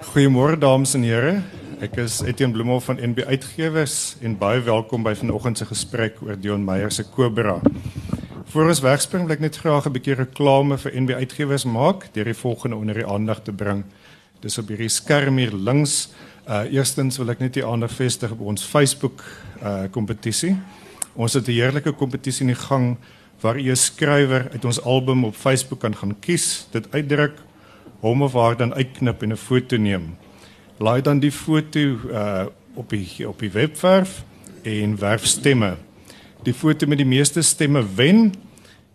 Goeiemôre dames en here. Ek is Etienne Bloemhof van NB Uitgewers en baie welkom by vanoggend se gesprek oor Dion Meyer se Cobra. Voor ons wegspring wil ek net graag 'n bietjie reklame vir NB Uitgewers maak deur die volgende onder die aandag te bring. Dis op hierdie skerm hier links. Uh eerstens wil ek net die aandag vestig op ons Facebook uh kompetisie. Ons het 'n heerlike kompetisie in die gang waar jy 'n skrywer uit ons album op Facebook kan gaan kies, dit uitdruk hom of haar dan uitknip en 'n foto neem. Laai dan die foto uh op die op die webwerf en werf stemme. Die foto met die meeste stemme wen.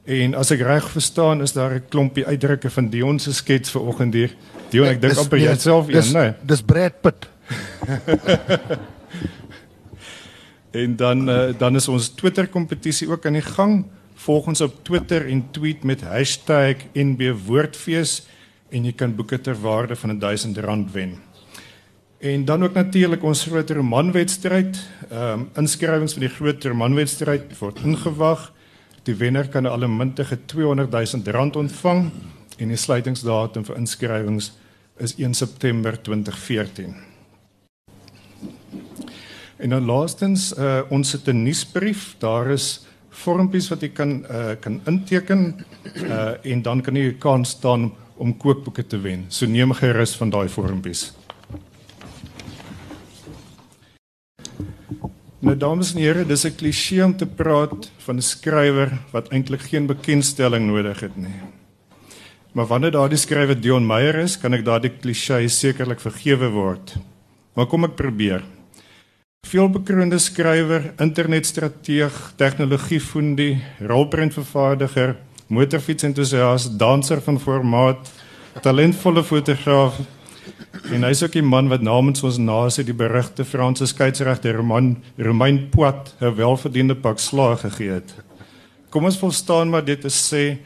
En as ek reg verstaan is daar 'n klompie uitdrukke van Dion se skets vanoggend hier. Dion, ek dink amper jy self een, nee. Dis Brad Pitt. en dan uh, dan is ons Twitter kompetisie ook aan die gang. Volg ons op Twitter en tweet met #NBWoordfees en jy kan boeke ter waarde van R1000 wen. En dan ook natuurlik ons groot romanwedstryd. Ehm um, inskrywings vir die groot romanwedstryd word ingewag. Die wenner kan 'n allemintige R200 000 ontvang en die sluitingsdatum vir inskrywings is 1 September 2014. En dan laastens uh, ons het 'n nuusbrief. Daar is vormpies wat jy kan uh, kan inteken uh, en dan kan jy kans staan om kookboeke te wen. So neem gerus van daai vormpies. Nou dames en here, dis 'n kliseë om te praat van 'n skrywer wat eintlik geen bekendstelling nodig het nie. Maar wanneer daardie skrywer Dion Meyer is, kan ek daardie kliseë sekerlik vergewe word. Maar kom ek probeer. Veelbekroonde skrywer, internetstrateeg, tegnologiefondie, rolprentvervaardiger, motorfietsentoesias, danser van formaat, talentvolle fotograaf en hy's ook die man wat namens ons nasie die berugte Franse skeieregter Roman Romain Poit 'n welverdiende pak slaag gegee het. Kom ons volstaan maar dit te sê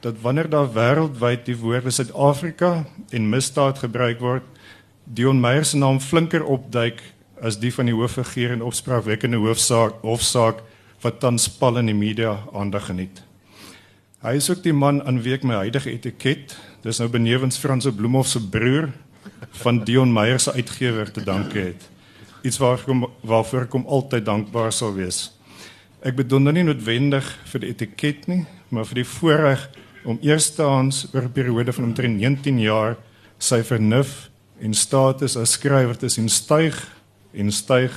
dat wanneer daar wêreldwyd die woorde Suid-Afrika en misdaad gebruik word, Dion Meyer se naam flinker opduik as die van die hooffiguur en opspraakwekkende hoofsaak hofsaak wat tans pal in die media aandag geniet. Hy is ook die man aan wie ek my huidige etiket, dis nou benewens Frans Bloemhof se broer van Dion Meyer se uitgewer te danke het. Iets waarvoor waarvoor ek hom altyd dankbaar sal wees. Ek bedoel nou nie noodwendig vir die etiket nie, maar vir die voorreg om eerstehands oor 'n periode van omtrent 19 jaar sy vernuf en status as skrywer te sien styg en styg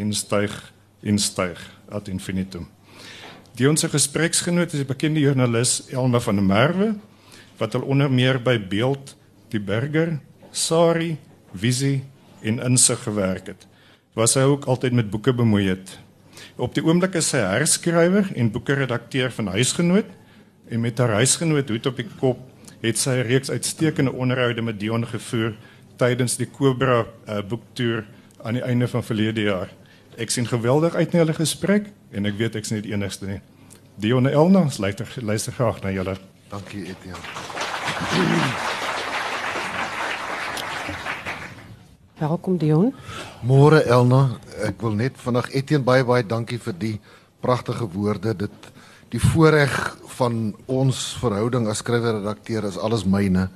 en styg en styg ad infinitum. Die ons gespreksgenoot is die bekende joernalis Elna van der Merwe wat al onder meer by Beeld, Die Burger, Sari, Visie en Insig gewerk het. Was hy ook altyd met boeke bemoei het. Op die oomblik is sy herskrywer en boekeredakteur van Huisgenoot en met haar huisgenoot hoed op die kop het sy 'n reeks uitstekende onderhoude met Dion gevoer tydens die Cobra uh, boektoer aan die einde van verlede jaar. Ek sien geweldig uit na hulle gesprek en ek weet ek's nie die enigste nie. Dion en Elna, luister luister graag na julle. Dankie Etienne. Welkom Dion. Môre Elna, ek wil net vandag Etienne baie baie dankie vir die pragtige woorde. Dit die voorreg van ons verhouding as skrywer-redakteur is alles myne.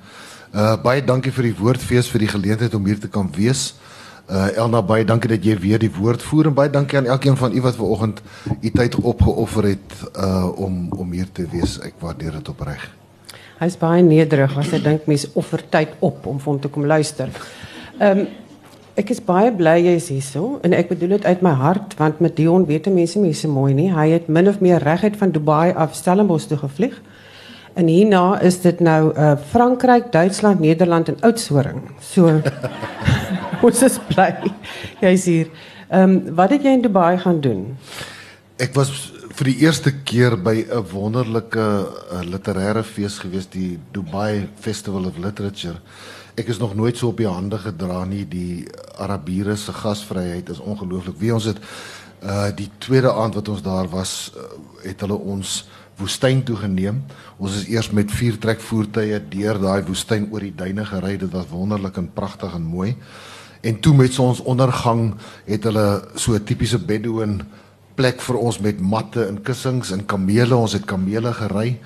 Uh baie dankie vir die woordfees vir die geleentheid om hier te kan wees. Uh Elna baie dankie dat jy weer die woord voer en baie dankie aan elkeen van u wat ver oggend u tyd opgeoffer het uh om om hier te wees. Ek waardeer dit opreg. Hy's baie nederig as hy dink mense offer tyd op om vir hom te kom luister. Ehm um, ek is baie bly jy's hierso en ek bedoel dit uit my hart want met Dion weet mense mense mooi nie. Hy het min of meer reguit van Dubai af Stellenbosch toe gevlieg. En hierna is dit nou uh Frankryk, Duitsland, Nederland en Oudtshoorn. So ons is bly jy's hier. Ehm um, wat het jy in Dubai gaan doen? Ek was vir die eerste keer by 'n wonderlike uh, literêre fees gewees, die Dubai Festival of Literature. Ek is nog nooit so op die hande gedra nie. Die Arabiere se gasvryheid is ongelooflik. Wie ons het uh die tweede aand wat ons daar was, uh, het hulle ons woestyn toe geneem. Ons is eers met vier trekvoertuie deur daai woestyn oor die duine gery. Dit was wonderlik en pragtig en mooi. En toe met sonsondergang het hulle so 'n tipiese bedouin plek vir ons met matte en kussings en kamele. Ons het kamele gery.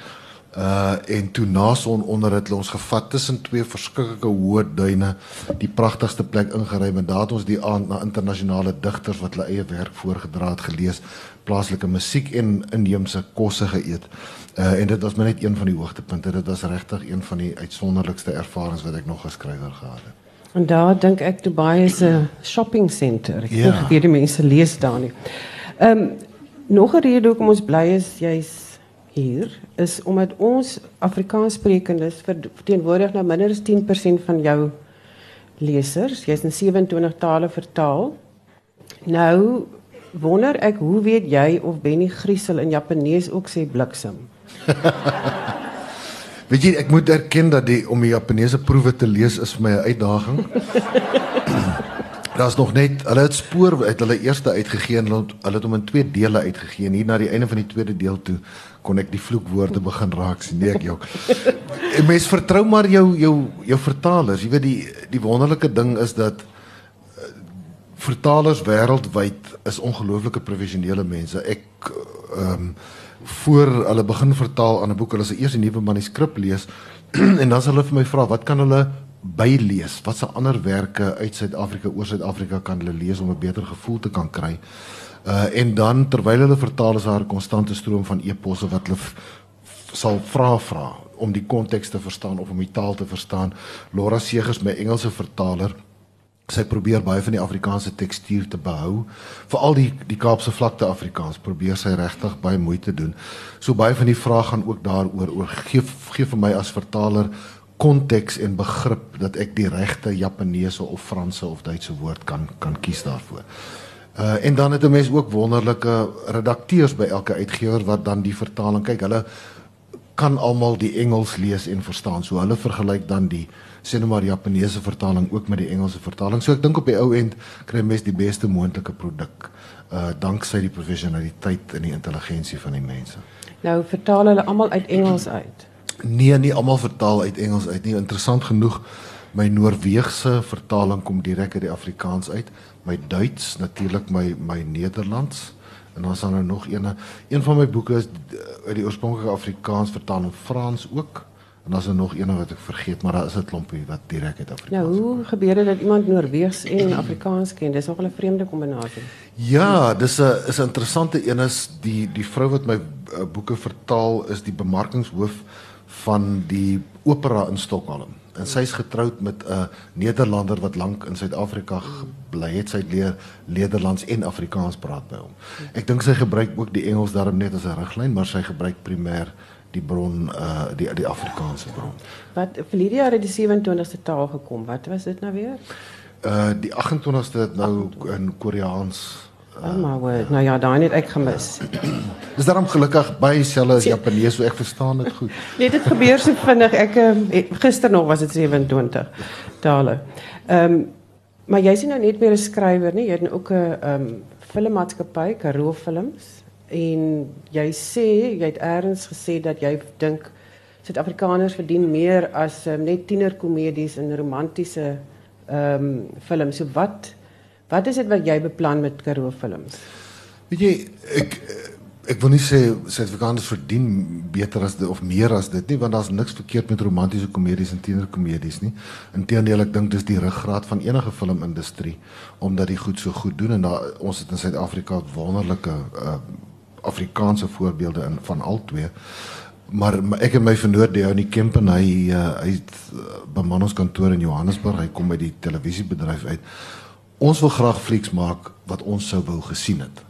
Uh en toe na son onder het ons gevat tussen twee verskriklike hoë duine, die pragtigste plek ingery en daar het ons die aand na internasionale digters wat hulle eie werk voorgedra het gelees, plaaslike musiek en inheemse kosse geëet. Uh en dit was maar net een van die hoogtepunte. Dit was regtig een van die uitsonderlikste ervarings wat ek nog geskrywer gehad het. En daar dink ek Dubai is 'n shopping center. Ek ja. dink die mense lees daar nie. Ehm um, nog 'n rede hoekom ons bly is jy's hier is omdat ons Afrikaanssprekendes verteenwoordig nou minder as 10% van jou lesers. Jy's in 27 tale vertaal. Nou wonder ek hoe weet jy of Benny Griesel in Japanees ook sê bliksem? Weet jy, ek moet erken dat die om die Japaneese proewe te lees is vir my 'n uitdaging. Daar's nog net hulle het spoor uit hulle eerste uitgegee en hulle het hom in twee dele uitgegee en hier na die einde van die tweede deel toe kon ek die vloekwoorde begin raak sien nee ek jok. En mens vertrou maar jou jou jou vertalers. Jy weet die die wonderlike ding is dat uh, vertalers wêreldwyd is ongelooflike professionele mense. Ek ehm um, voor hulle begin vertaal aan 'n boek, hulle se eers 'n nuwe manuskrip lees en dan sal hulle vir my vra, wat kan hulle bylees? Wat se ander werke uit Suid-Afrika oor Suid-Afrika kan hulle lees om 'n beter gevoel te kan kry? Uh en dan terwyl hulle vertaal is daar 'n konstante stroom van e-posse wat hulle sal vra vra om die konteks te verstaan of om die taal te verstaan. Laura Segers, my Engelse vertaler, sy probeer baie van die Afrikaanse tekstuur te behou. Veral die die Kaapse vlakte Afrikaans probeer sy regtig baie moeite doen. So baie van die vrae gaan ook daaroor oor gee gee vir my as vertaler konteks en begrip dat ek die regte Japaneese of Franse of Duitse woord kan kan kies daarvoor. Uh en dan het 'n mens ook wonderlike redakteurs by elke uitgewer wat dan die vertaling kyk. Hulle kan almal die Engels lees en verstaan. So hulle vergelyk dan die sê nou maar Japaneese vertaling ook met die Engelse vertaling. So ek dink op die ou end kry mens die beste moontlike produk uh danksy die professionaliteit en die intelligensie van die mense. Nou vertaal hulle almal uit Engels uit. Nee, nie almal vertaal uit Engels uit nie. Interessant genoeg, my Noorse vertaling kom direk uit die Afrikaans uit. My Duits, natuurlik my my Nederlands en dan is daar nou nog een. Een van my boeke is uit die oorspronklike Afrikaans vertaal in Frans ook. En dan is er nog een wat ek vergeet, maar daar is 'n klompie wat direk uit Afrikaans. Nou, hoe gebeur dit dat iemand Noorweegs en Afrikaans ken? Dis nogal 'n vreemde kombinasie. Ja, dis 'n is 'n interessante een is die die vrou wat my uh, boeke vertaal is die bemarkingshoof van die opera in Stockholm. En sy is getroud met 'n Nederlander wat lank in Suid-Afrika gebly het. Sy leer Nederlands en Afrikaans praat by hom. Ek dink sy gebruik ook die Engels daarom net as 'n riglyn, maar sy gebruik primêr die bron uh die die Afrikaanse bron. Wat vir hierdie jaar het die 27ste taal gekom. Wat was dit nou weer? Uh die 28ste het nou in Koreaans Oh my word. Nou ja, daai net ek gemis. Dis daarom gelukkig baie selle as Japanees, so ek verstaan dit goed. Nee, dit gebeur so vinnig. Ek um, gister nog was dit 27 tale. Ehm um, maar jy sien nou net meer 'n skrywer, nie? Jy het nou ook 'n ehm um, filmmaatskappy, Karoo Films en jy sê jy het eers gesê dat jy dink Suid-Afrikaners verdien meer as um, net tienerkomedies en romantiese ehm um, films. So wat Wat is dit wat jy beplan met Karoo Films? Weet jy, ek ek wil nie sê Suid-Afrikaners verdien beter as dit of meer as dit nie, want daar's niks verkeerd met romantiese komedies en tienerkomedies nie. Inteendeel, ek dink dis die ruggraat van enige filmindustrie omdat die goed so goed doen en daar ons het in Suid-Afrika wonderlike uh, Afrikaanse voorbeelde in van al twee. Maar, ek en my vernoot die ou in die Kempen hy uh, hy het uh, beman ons kantoor in Johannesburg. Hy kom by die televisiebedryf uit ons wil graag flieks maak wat ons sou wou gesien het.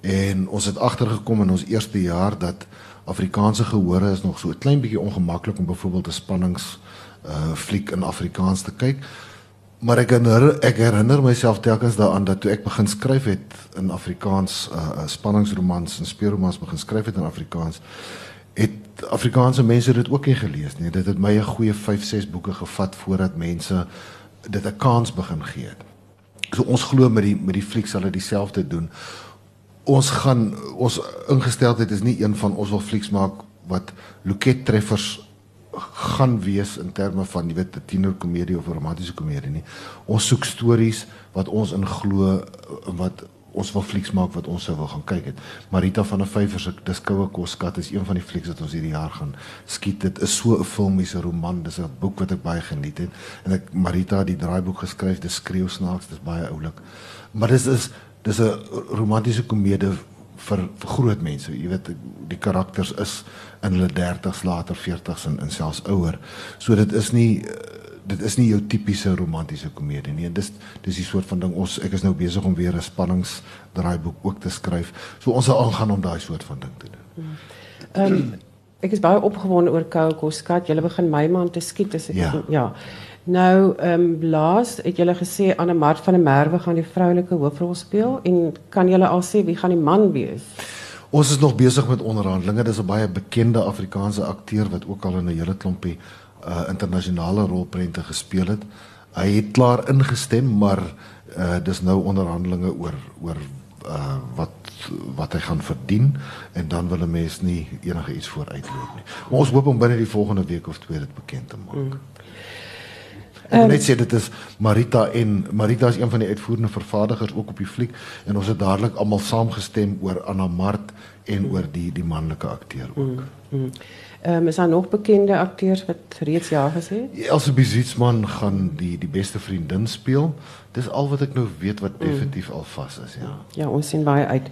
En ons het agtergekom in ons eerste jaar dat Afrikaanse gehore is nog so 'n klein bietjie ongemaklik om byvoorbeeld 'n spannings uh fliek in Afrikaans te kyk. Maar ek herinner ek herinner myself telkens daaraan dat toe ek begin skryf het in Afrikaans uh spanningsromans en speurromans begin skryf het in Afrikaans het Afrikaanse mense dit ook nie gelees nie. Dit het my 'n goeie 5, 6 boeke gevat voordat mense dit 'n kans begin gee het. So ons glo met die met die fliek sal dit dieselfde doen. Ons gaan ons ingesteldheid is nie een van ons wil flieks maak wat loket treffers gaan wees in terme van jy weet 'n tienerkomedie of 'n romantiese komedie nie. Ons soek stories wat ons in glo wat ons wil flieks maak wat ons sou wil gaan kyk het. Marita van der Vyver se Dis koue koskat is een van die flieks wat ons hierdie jaar gaan skiet. Dit is so 'n filmiese roman, dis 'n boek wat ek baie geniet het en ek Marita het die draaiboek geskryf, dis skreeu snaaks, dis baie oulik. Maar dis is dis 'n romantiese komedie vir, vir groot mense. Jy weet die karakters is in hulle 30s, later 40s en, en selfs ouer. So dit is nie dit is nie jou tipiese romantiese komedie nie. Dis dis die soort van ding ons ek is nou besig om weer 'n spanningsdraaiboek ook te skryf. So ons sal aangaan om daai soort van ding te doen. Ehm um, ek is baie opgewonde oor Koukoskat. Julle begin Mei maand te skiet as ek Ja. ja. Nou ehm um, laas het julle gesê Anne Mart van der Merwe gaan die vroulike hoofrol speel en kan julle al sê wie gaan die man wees? Ons is nog besig met onderhandelinge. Dis 'n baie bekende Afrikaanse akteur wat ook al in 'n hele klompie uh internasionale rolprente gespeel het. Hy het klaar ingestem, maar uh dis nou onderhandelinge oor oor uh wat wat hy gaan verdien en dan wil 'n mens nie enige iets vooruitloop nie. Maar ons hoop om binne die volgende week of twee dit bekend te maak. Mm. Ek wil net sê dit is Marita en Marita is een van die uitvoerende vervaardigers ook op die fliek en ons het dadelik almal saamgestem oor Anna Mart en oor die die manlike akteur ook. Ehm um, is daar nog bekende akteurs wat reeds ja gesê het? Elsie Bizietsman gaan die die beste vriendin speel. Dis al wat ek nou weet wat definitief al vas is, ja. Ja, ons sien baie uit.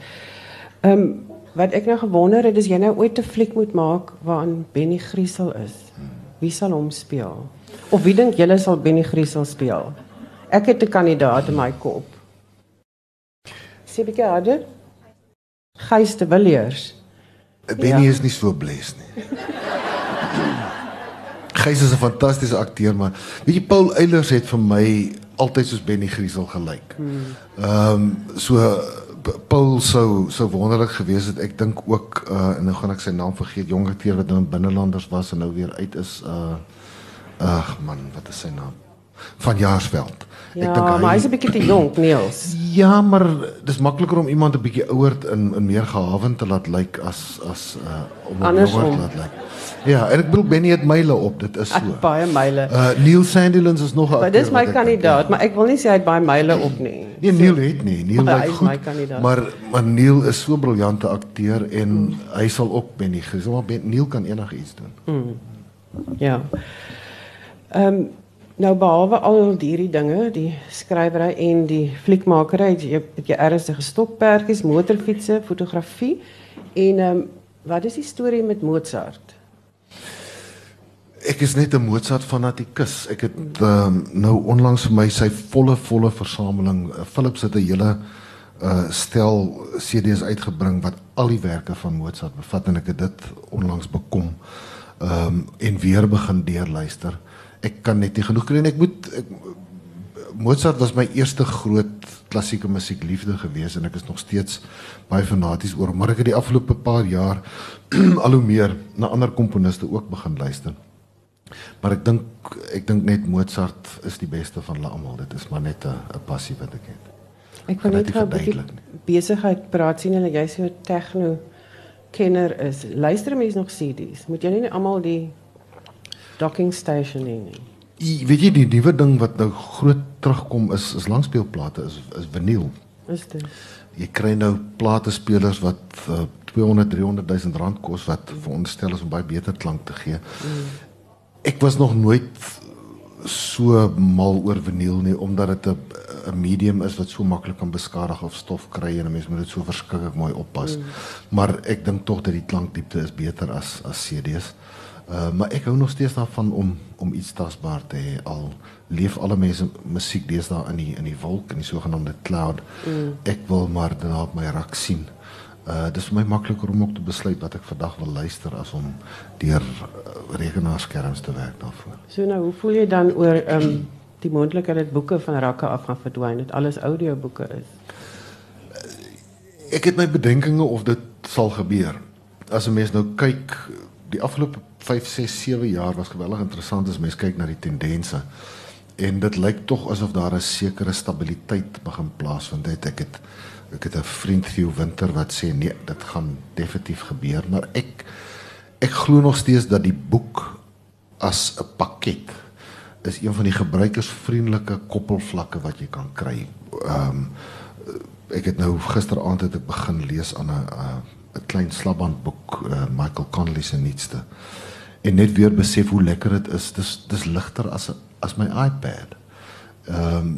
Ehm um, wat ek nou gewonder het, is jy nou ooit 'n fliek moet maak waarin Benny Griesel is. Wie sal hom speel? Of wie dink julle sal Benny Griesel speel? Ek het 'n kandidaat in my kop. Sê bietjie harder. Gys de Villiers. Benny Ja. is nie so bles nie. Gys is 'n fantastiese akteur, maar weet jy Paul Eilers het vir my altyd soos Benny Griesel gelyk. Ehm um, so Paul sou sou wonderlik gewees het. Ek dink ook uh en nou gaan ek sy naam vergeet, jong akteur wat nou in binnelanders was en nou weer uit is uh ag man, wat is sy naam? Van Jaarsveld. Ja, maar hy's 'n bietjie te jonk, Niels. Ja, maar dis makliker om iemand 'n bietjie ouer en en meer gehavend te laat lyk as as uh om hom jonger te laat lyk. Ja, en ek bedoel Benny het myle op, dit is so. baie myle. Uh Neil Sandilands is nog 'n Maar dis my kandidaat, ja. maar ek wil nie sê hy het baie myle op nie. Nee, Neil het nie. Neil Maar lyk goed. my. Maar maar Neil is so 'n briljante akteur en hy sal ook Benny gesê, maar Ben, Neil kan enigiets doen. Ja. Ehm um, nou behalwe al hierdie dinge, die skrywery en die fliekmakery, jy het jy ernstige stokperdjies, motorfietsse, fotografie en ehm um, wat is die storie met Mozart? Ek is net 'n Mozart fanatikus. Ek het um, nou onlangs vir my sy volle volle versameling Philips het 'n hele uh stel CD's uitgebring wat al die werke van Mozart bevat en ek het dit onlangs bekom. Um en weer begin deurluister. Ek kan net nie genoeg kry en ek moet ek, Mozart was my eerste groot klassieke musiekliefde gewees en ek is nog steeds baie fanaties oor maar ek het die afgelope paar jaar al hoe meer na ander komponiste ook begin luister. Maar ek dink ek dink net Mozart is die beste van hulle almal. Dit is maar net 'n passie wat ek het. Ek wil net gou 'n bietjie besigheid praat sien hulle jy so 'n tegno kenner is. Luister mense nog CD's? Moet jy nie almal die docking station hê nie. I, weet jy die nuwe ding wat nou groot terugkom is is langspeelplate is is vinyl. Is dit? Jy kry nou plate spelers wat uh, 200 300 000 rand kos wat veronderstel is om baie beter klank te gee. Ek was nog nooit so mal oor vinyl nie omdat dit 'n 'n medium is wat so maklik kan beskadig of stof kry en 'n mens moet dit so verskriklik mooi oppas. Mm. Maar ek dink tog dat die klankdiepte is beter as as CD's. Uh maar ek hou nog steeds daarvan om om iets tasbaar te hê al leef alle mense musiek deesdae in die in die wolk in die sogenaamde cloud. Mm. Ek wil maar daarna op my rak sien. Uh dis vir my makliker om ook te besluit wat ek vandag wil luister as om deur uh, rekenaarskerms te werk daarvoor. So nou, hoe voel jy dan oor ehm um, die moontlikheid dat boeke van rakke af gaan verdwyn, dat alles audioboeke is? Ek het my bedenkinge of dit sal gebeur. As 'n mens nou kyk, die afgelope 5, 6, 7 jaar was geweldig interessant as mens kyk na die tendense. En dit lyk tog asof daar 'n sekere stabiliteit begin plaasvind. Het ek het ek het 'n vriend Theo Winter wat sê nee, dit gaan definitief gebeur, maar ek ek glo nog steeds dat die boek as 'n pakket is een van die gebruikersvriendelike koppelvlakke wat jy kan kry. Ehm um, ek het nou gisteraand het ek begin lees aan 'n 'n klein slabandboek uh, Michael Connelly se nuutste. En net weer besef hoe lekker dit is. Dis dis ligter as as my iPad. Ehm um,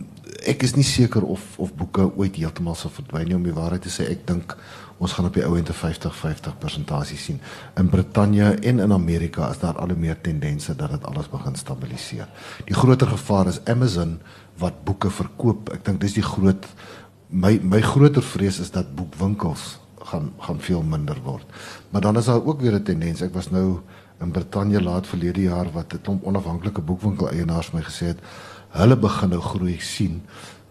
ek is nie seker of of boeke ooit heeltemal sal verdwyn nie om die waarheid te sê. Ek dink ons gaan op die ou end 'n 50-50 persentasie sien. In Brittanje en in Amerika is daar al hoe meer tendense dat dit alles begin stabiliseer. Die groter gevaar is Amazon wat boeke verkoop. Ek dink dis die groot my my groter vrees is dat boekwinkels gaan gaan veel minder word. Maar dan is daar ook weer 'n tendens. Ek was nou in Brittanje laat verlede jaar wat 'n klomp onafhanklike boekwinkel eienaars my gesê het, hulle begin nou groei sien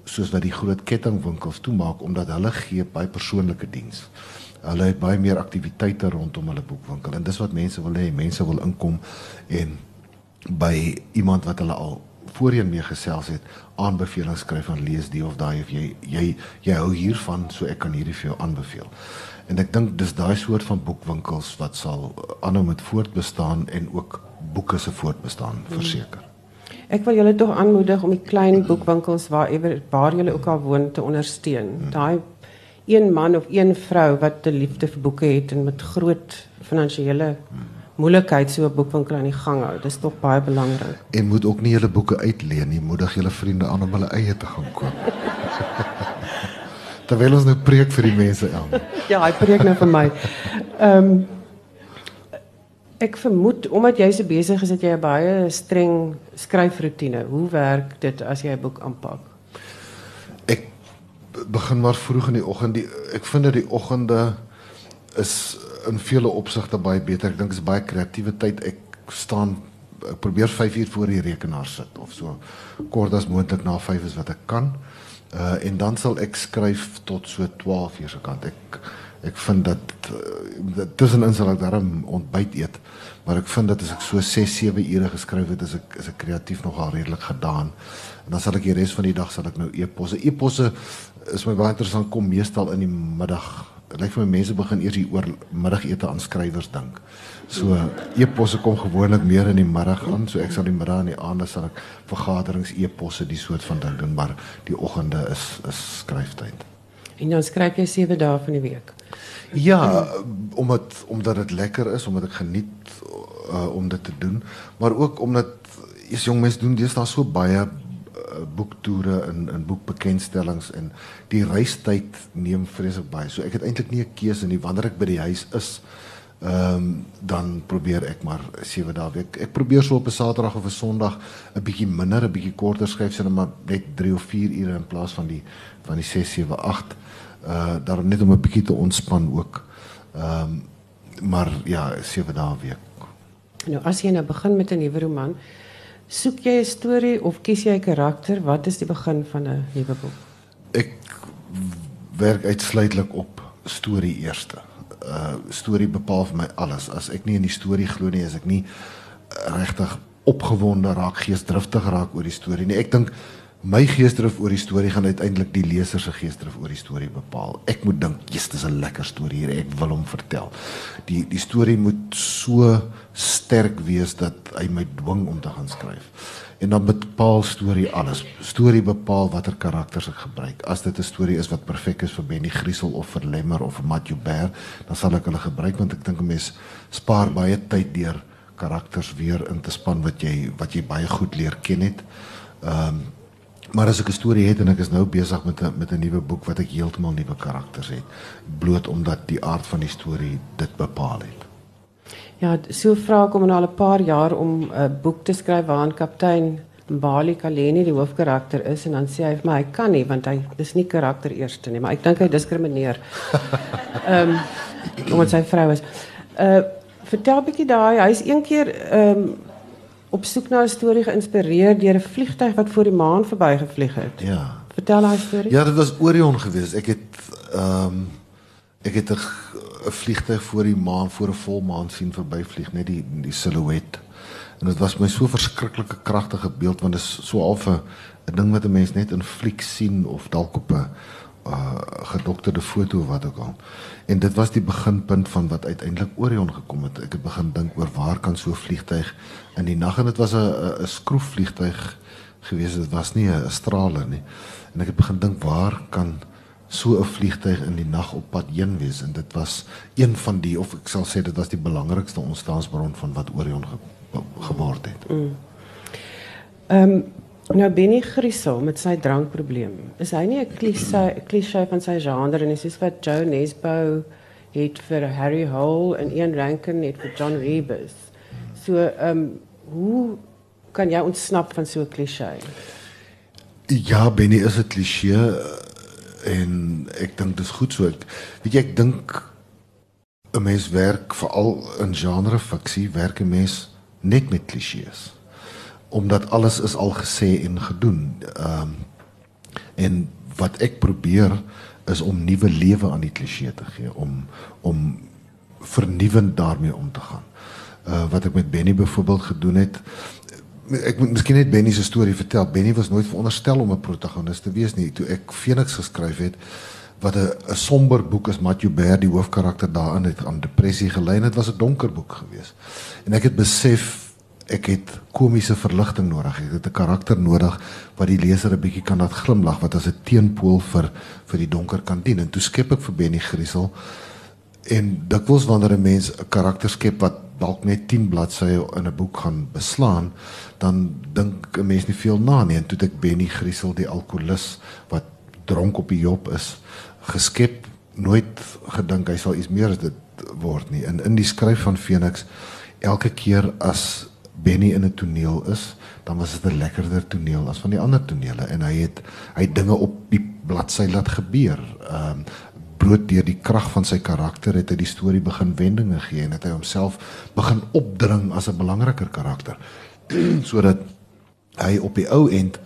soos wat die groot kettingwinkels toemaak omdat hulle gee baie persoonlike diens. Hulle het baie meer aktiwiteite rondom hulle boekwinkel en dis wat mense wil hê. Mense wil inkom en by iemand wat hulle al voorheen mee gesels het, aanbevelings skryf van lees die of daai of jy jy jy hou hiervan, so ek kan hierdie vir jou aanbeveel. En ek dink dis daai soort van boekwinkels wat sal aanhou met voortbestaan en ook boeke se voortbestaan hmm. verseker. Ek wil julle tog aanmoedig om die klein boekwinkels waar ewer waar julle ook al woon te ondersteun. Hmm. Daai een man of een vrou wat 'n liefde vir boeke het en met groot finansiële hmm moeilikheid so 'n boekwinkel aan die gang hou. Dis tog baie belangrik. En moet ook nie julle boeke uitleen nie, moedig julle vriende aan om hulle eie te gaan koop. Terwyl ons nou preek vir die mense aan. ja, hy preek nou vir my. Ehm um, ek vermoed omdat jy so besig is dat jy 'n baie streng skryfroetine. Hoe werk dit as jy 'n boek aanpak? Ek begin maar vroeg in die oggend. Ek vind dat die oggende is in vele opsigte baie beter. Ek dink is baie kreatiewe tyd. Ek staan ek probeer 5 uur voor die rekenaar sit of so kort as moontlik na 5 is wat ek kan. Uh en dan sal ek skryf tot so 12 uur se kant. Ek ek vind dat uh, tussenin sal ek daarom ontbyt eet, maar ek vind dat as ek so 6 7 ure geskryf het, is ek is ek kreatief nogal redelik gedaan. En dan sal ek die res van die dag sal ek nou e-posse. E-posse is my baie interessant kom meestal in die middag lyk vir my mense begin eers hier oor middagete aan skrywers dink. So e-posse kom gewoonlik meer in die middag aan, so ek sal die middag en die aande sal ek vergaderings e-posse die soort van ding doen, maar die oggende is is skryftyd. En dan skryf jy 7 dae van die week. Ja, omdat omdat dit lekker is, omdat ek geniet uh, om dit te doen, maar ook omdat is jong mense doen daar so baie boektoere in in boekbekendstellings en die reistyd neem vreeslik baie. So ek het eintlik nie 'n keuse nie wanneer ek by die huis is. Ehm um, dan probeer ek maar 7 dae week. Ek probeer so op 'n Saterdag of 'n Sondag 'n bietjie minder, 'n bietjie korter skryf, sien maar net 3 of 4 ure in plaas van die van die 6 7 8. Uh daar net om 'n bietjie te ontspan ook. Ehm um, maar ja, 7 dae week. Nou as jy nou begin met 'n nuwe roman, Soek jy 'n storie of kies jy 'n karakter? Wat is die begin van 'n nuwe boek? Ek werk uitsluitlik op storie eerste. Uh storie bepaal vir my alles. As ek nie in die storie glo nie, is ek nie regtig opgewonde raak, geesdriftig raak oor die storie nie. Ek dink my geesdrif oor die storie gaan uiteindelik die leser se geesdrif oor die storie bepaal. Ek moet dink, "Jesus, dis 'n lekker storie hier. Ek wil hom vertel." Die die storie moet so sterk wees dat hy my dwing om te gaan skryf. En dan bepaal storie alles. Storie bepaal watter karakters ek gebruik. As dit 'n storie is wat perfek is vir Benny Griesel of vir Lemmer of vir Matthew Bear, dan sal ek hulle gebruik want ek dink 'n mens spaar baie tyd deur karakters weer in te span wat jy wat jy baie goed leer ken het. Ehm um, Maar as ek 'n storie het en ek is nou besig met 'n met 'n nuwe boek wat ek heeltemal nuwe karakters het, bloot omdat die aard van die storie dit bepaal het. Ja, so vra ek om al 'n paar jaar om 'n boek te skryf waarin kaptein Bali Kaleni die hoofkarakter is en dan sê hy vir my hy kan nie want hy dis nie karakter eerste nie, maar ek dink hy diskrimineer. Ehm um, omdat sy vrou is. Uh vertel bietjie daai, hy's een keer ehm um, op soek na 'n storie geïnspireer deur 'n vliegtyg wat voor die maan verbygevlieg het. Ja. Vertel daai storie. Ja, dit was Orion geweest. Ek het ehm um, ek het 'n vliegtyg voor die maan voor 'n volmaan sien verbyvlieg, net die die silhouet. En dit was my so verskriklike kragtige beeld want dit is so half 'n ding wat 'n mens net in fliek sien of dalk op 'n uh, gedokterde foto wat ook al. En dit was die beginpunt van wat uiteindelik Orion gekom het. Ek het begin dink oor waar kan so 'n vliegtyg in die nag en dit was 'n 'n skroefvliegtyg gewees. Dit was nie 'n straler nie. En ek het begin dink waar kan so 'n vliegtyg in die nag op pad heen wees en dit was een van die of ek sal sê dit was die belangrikste ontstaansbron van wat Orion ge, geword het. Ehm mm. um, nou Benny Griesel met sy drankprobleem. Is hy nie 'n klise van sy genre en is wat Joe Nesbo het vir Harry Hole en Ian Rankin het vir John Rebus. So ehm um, hoe kan jy ontsnap van so 'n klise? Ja, Benny is 'n klise en ek dink dit is goed so. Weet jy ek dink 'n mens werk veral in genre fiksie, werk 'n mens net met klisjées. Omdat alles is al gesê en gedoen. Ehm um, en wat ek probeer is om nuwe lewe aan die klisjé te gee, om om vernuwend daarmee om te gaan. Uh wat ek met Benny byvoorbeeld gedoen het, ek moet miskien net Benny se storie vertel. Benny was nooit veronderstel om 'n protagonis te wees nie. Toe ek Phoenix geskryf het wat 'n somber boek is, Matthew Bear die hoofkarakter daarin het aan depressie gelei en dit was 'n donker boek geweest. En ek het besef ek het komiese verligting nodig. Ek het 'n karakter nodig wat die leser 'n bietjie kan laat glimlag wat as 'n teenpool vir vir die donker kan dien. En toe skep ek vir Benny Griesel en dikwels wanneer 'n mens 'n karakter skep wat dalk net 10 bladsye in 'n boek gaan beslaan, dan dink 'n mens nie veel na nie. En toe ek Benny Griesel die alkolikus wat dronk op die job is geskep, nooit gedink hy sal iets meer as dit word nie. En in die skryf van Phoenix elke keer as Benny in 'n toneel is, dan was dit 'n lekkerder toneel as van die ander tonele en hy het hy het dinge op die bladsy laat gebeur. Ehm um, bloot deur die krag van sy karakter het hy die storie begin wendinge gee en het hy homself begin opdring as 'n belangriker karakter sodat hy op die ou end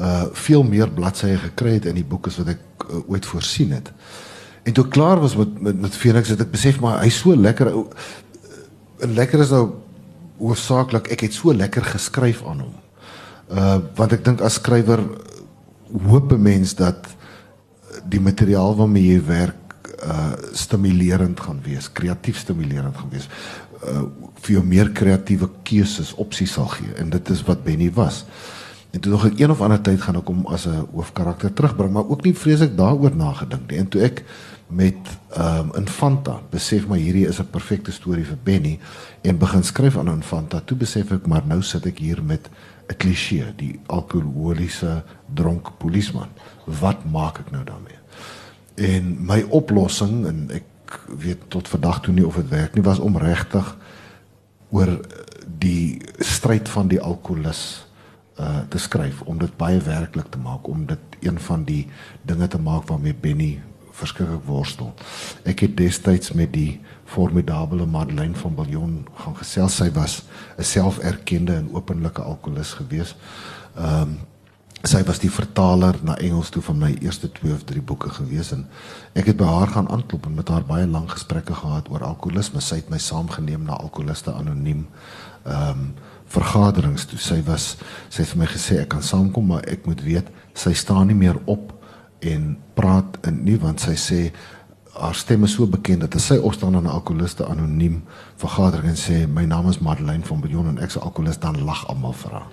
uh veel meer bladsye gekry het in die boek as wat ek uh, ooit voorsien het. En toe klaar was met met, met Phoenix het ek besef maar hy's so lekker ou uh, lekker is nou hoofsaaklik ek het so lekker geskryf aan hom. Uh want ek dink as skrywer hoop 'n mens dat die materiaal waarmee jy werk uh stimulerend gaan wees, kreatief stimulerend gaan wees. Uh vir jou meer kreatiewe keuses opsies sal gee en dit is wat Benny was. En toe nog ek een of ander tyd gaan ek hom as 'n hoofkarakter terugbring, maar ook nie vreeslik daaroor nagedink nie. En toe ek met ehm um, Infanta. Besef maar hierdie is 'n perfekte storie vir Benny en begin skryf aan Infanta. Toe besef ek maar nou sit ek hier met 'n klise die alkoholiese dronk polisieman. Wat maak ek nou daarmee? En my oplossing en ek weet tot vandag toe nie of dit werk nie was om regtig oor die stryd van die alkoholis uh te skryf om dit baie werklik te maak om dit een van die dinge te maak waarmee Benny verskriklik worstel. Ek het destyds met die formidable Madeleine van Billjon gaan gesels. Sy was 'n selferkende en openlike alkolikus gewees. Ehm um, sy was die vertaler na Engels toe van my eerste 2 of 3 boeke gewees en ek het by haar gaan aanklop en met haar baie lank gesprekke gehad oor alkoholisme. Sy het my saamgeneem na alkoholiste anoniem ehm um, vergaderings toe. Sy was sy het vir my gesê ek kan saamkom, maar ek moet weet sy staan nie meer op en praat in nie want sy sê haar stem is so bekend dat sy opstaan aan 'n alkoholiste anoniem vergadering en sê my naam is Madeleine van Billjon en ek's 'n alkoholist dan lag almal vir haar.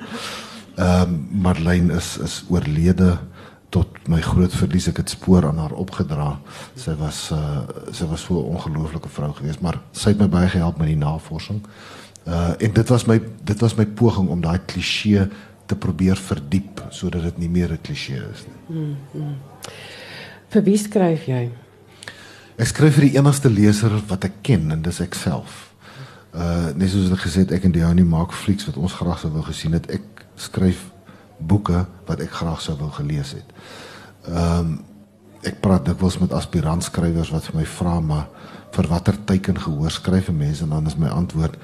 Ehm um, Madeleine is is oorlede tot my groot verlies ek het spoor aan haar opgedra. Sy was uh sy was so 'n ongelooflike vrou geweest, maar sy het my baie gehelp met die navorsing. Uh en dit was my dit was my poging om daai klise te probeer verdiep sodat dit nie meer 'n klise is nie. Hmm, hmm. Vir wie skryf jy? Ek skryf vir die enigste leser wat ek ken en dis ek self. Uh net soos ek gesê het ek en Diani maak flieks wat ons graag sou wou gesien het. Ek skryf boeke wat ek graag sou wou gelees het. Ehm um, ek praat dikwels met aspirant skrywers wat vir my vra maar vir watter teiken gehoor skryf 'n mens en dan is my antwoord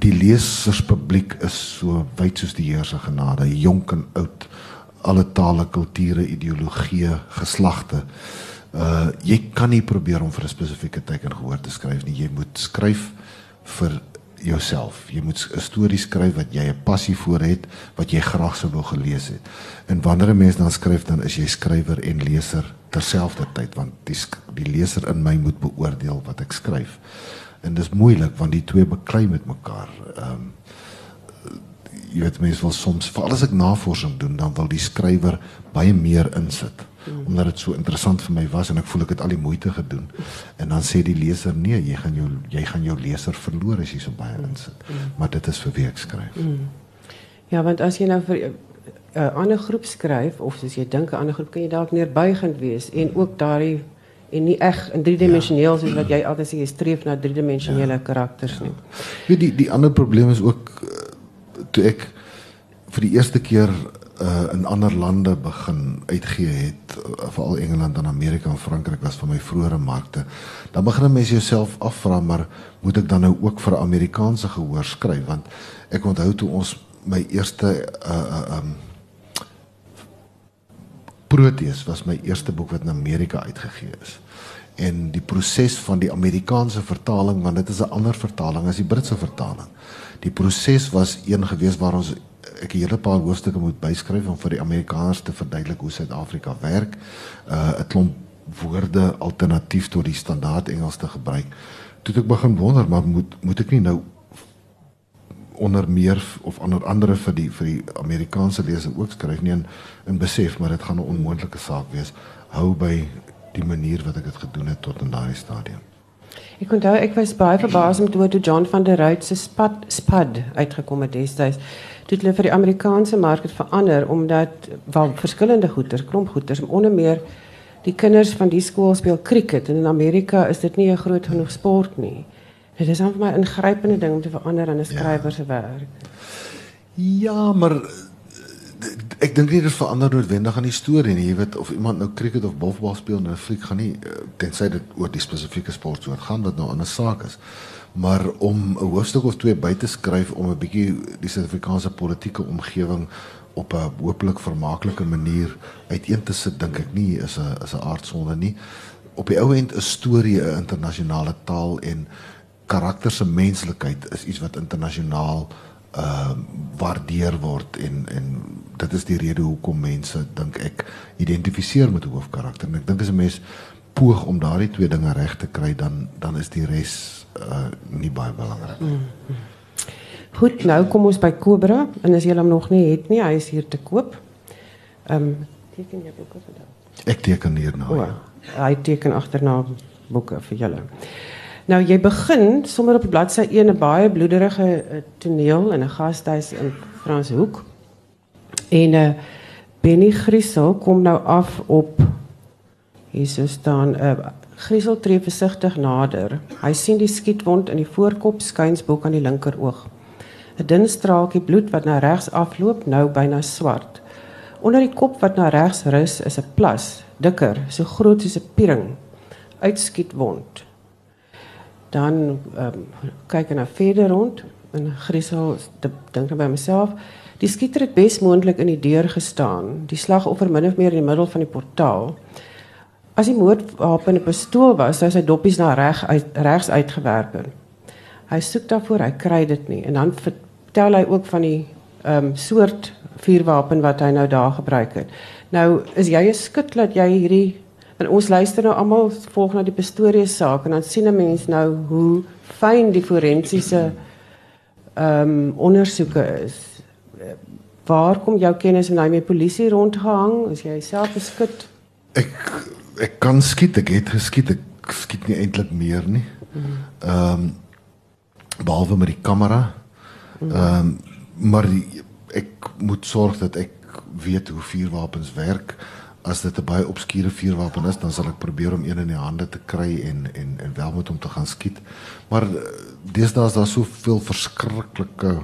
die leserspubliek is so wyd soos die Here se genade, jonk en oud alle tale, kulture, ideologieë, geslagte. Uh jy kan nie probeer om vir 'n spesifieke teken gehoor te skryf nie. Jy moet skryf vir jouself. Jy moet 'n storie skryf wat jy 'n passie vir het, wat jy graag sou wou gelees het. En wanneer 'n mens dan skryf, dan is jy skrywer en leser terselfdertyd want die die leser in my moet beoordeel wat ek skryf. En dis moeilik want die twee beklei met mekaar. Ehm um, jy weet mense wil soms veral as ek navorsing doen dan wil die skrywer baie meer insit mm. omdat dit so interessant vir my was en ek voel ek het al die moeite gedoen. En dan sê die leser nee, jy gaan jou jy gaan jou leser verloor as jy so baie insit. Mm. Maar dit is vir wie ek skryf. Mm. Ja, want as jy nou vir 'n uh, ander groep skryf of as jy dink 'n ander groep kan jy dalk neerbuigend wees en ook daardie en nie eg in driedimensioneel soos wat jy altyd sê jy streef na driedimensionele ja. karakters nie. Ja, die die ander probleem is ook toe ek vir die eerste keer uh, in ander lande begin uitgee het uh, veral Engeland en Amerika en Frankryk was van my vroeëre markte dan begin mense jouself afvra maar moet ek dan nou ook vir Amerikaanse gehoor skryf want ek onthou toe ons my eerste uh, uh, um, Proteus was my eerste boek wat in Amerika uitgegee is en die proses van die Amerikaanse vertaling want dit is 'n ander vertaling as die Britse vertaling. Die proses was een gewees waar ons ek 'n hele paar hoofstukke moet byskryf om vir die Amerikaners te verduidelik hoe Suid-Afrika werk. Uh 'n klomp woorde alternatief tot die standaard Engels te gebruik. Toe ek begin wonder maar moet moet ek nie nou onder meer of onder andere vir die vir die Amerikaanse leser ook skryf nie in in besef maar dit gaan 'n onmoontlike saak wees. Hou by die manier wat ek dit gedoen het tot in daai stadium. Ek onthou ek was baie verbaas om toe toe John van der Ruyt se spad spad uitgekom het destyds. Toe hulle vir die Amerikaanse mark het verander omdat wel verskillende goeder, klomp goeder, onder meer die kinders van die skool speel cricket en in Amerika is dit nie 'n groot genoeg sport nie. Dit is aan vir my 'n ingrypende ding om te verander in 'n skrywer se ja. werk. Ja, maar ek dink nie dit verander noodwendig aan die storie nie. Jy weet of iemand nou cricket of bofbal speel in 'n fliek gaan nie eh, tensy dit oor die spesifieke sport soort gaan wat nou 'n ander saak is. Maar om 'n hoofstuk of twee by te skryf om 'n bietjie die Suid-Afrikaanse politieke omgewing op 'n hopelik vermaaklike manier uiteen te sit, dink ek nie is 'n is 'n aardsonde nie. Op die ou end 'n storie 'n internasionale taal en karakter se menslikheid is iets wat internasionaal uh waardeer word en en dit is die rede hoekom mense dink ek identifiseer met hoofkarakter en ek dink as 'n mens poog om daardie twee dinge reg te kry dan dan is die res uh nie baie belangrik nie. Mm. Goed, nou kom ons by Cobra en as jy hom nog nie het nie, hy is hier te koop. Ehm um, teken jy boeke vir daai? Ek teken hier nou. Ja. Hy teken agterna boeke vir julle. Nou jy begin sommer op bladsy 1 'n baie bloederige uh, toneel in 'n gastehuis in Franshoek. En uh, Benny Griesel kom nou af op hier so staan 'n uh, eh, Griesel tree versigtig nader. Hy sien die skietwond in die voorkop skynsbok aan die linkeroog. 'n Dun straaltjie bloed wat na regs afloop, nou byna swart. Onder die kop wat na regs rus is 'n plas, dikker, so groot soos 'n piering. Uitskietwond dan um, kyk ek na verder rond en Griesel dink by myself die skieter het bes moontlik in die deur gestaan. Die slagoffer min of meer in die middel van die portaal. As die moordwapen 'n pistool was sou sy doppies na reg uit regs uitgewerp het. Hy soek daarvoor hy kry dit nie. En dan vertel hy ook van die um, soort vuurwapen wat hy nou daar gebruik het. Nou is jy 'n skut dat jy hierdie En ons luister nou almal volg na die Pistorius saak en dan sien 'n mens nou hoe fyn die forensiese ehm um, ondersoeke is. Waar kom jou kennis en daai met polisie rondgehang? Is jy self geskit? Ek ek kan skiet, ek het geskiet. Ek skiet nie eintlik meer nie. Ehm um, behalwe met die kamera. Ehm um, maar die, ek moet sorg dat ek weet hoe vuurwapens werk as dit 'n baie obskure vuurwapen is, dan sal ek probeer om een in die hande te kry en en en wel met hom te gaan skiet. Maar eh, deesdae is daar soveel verskriklike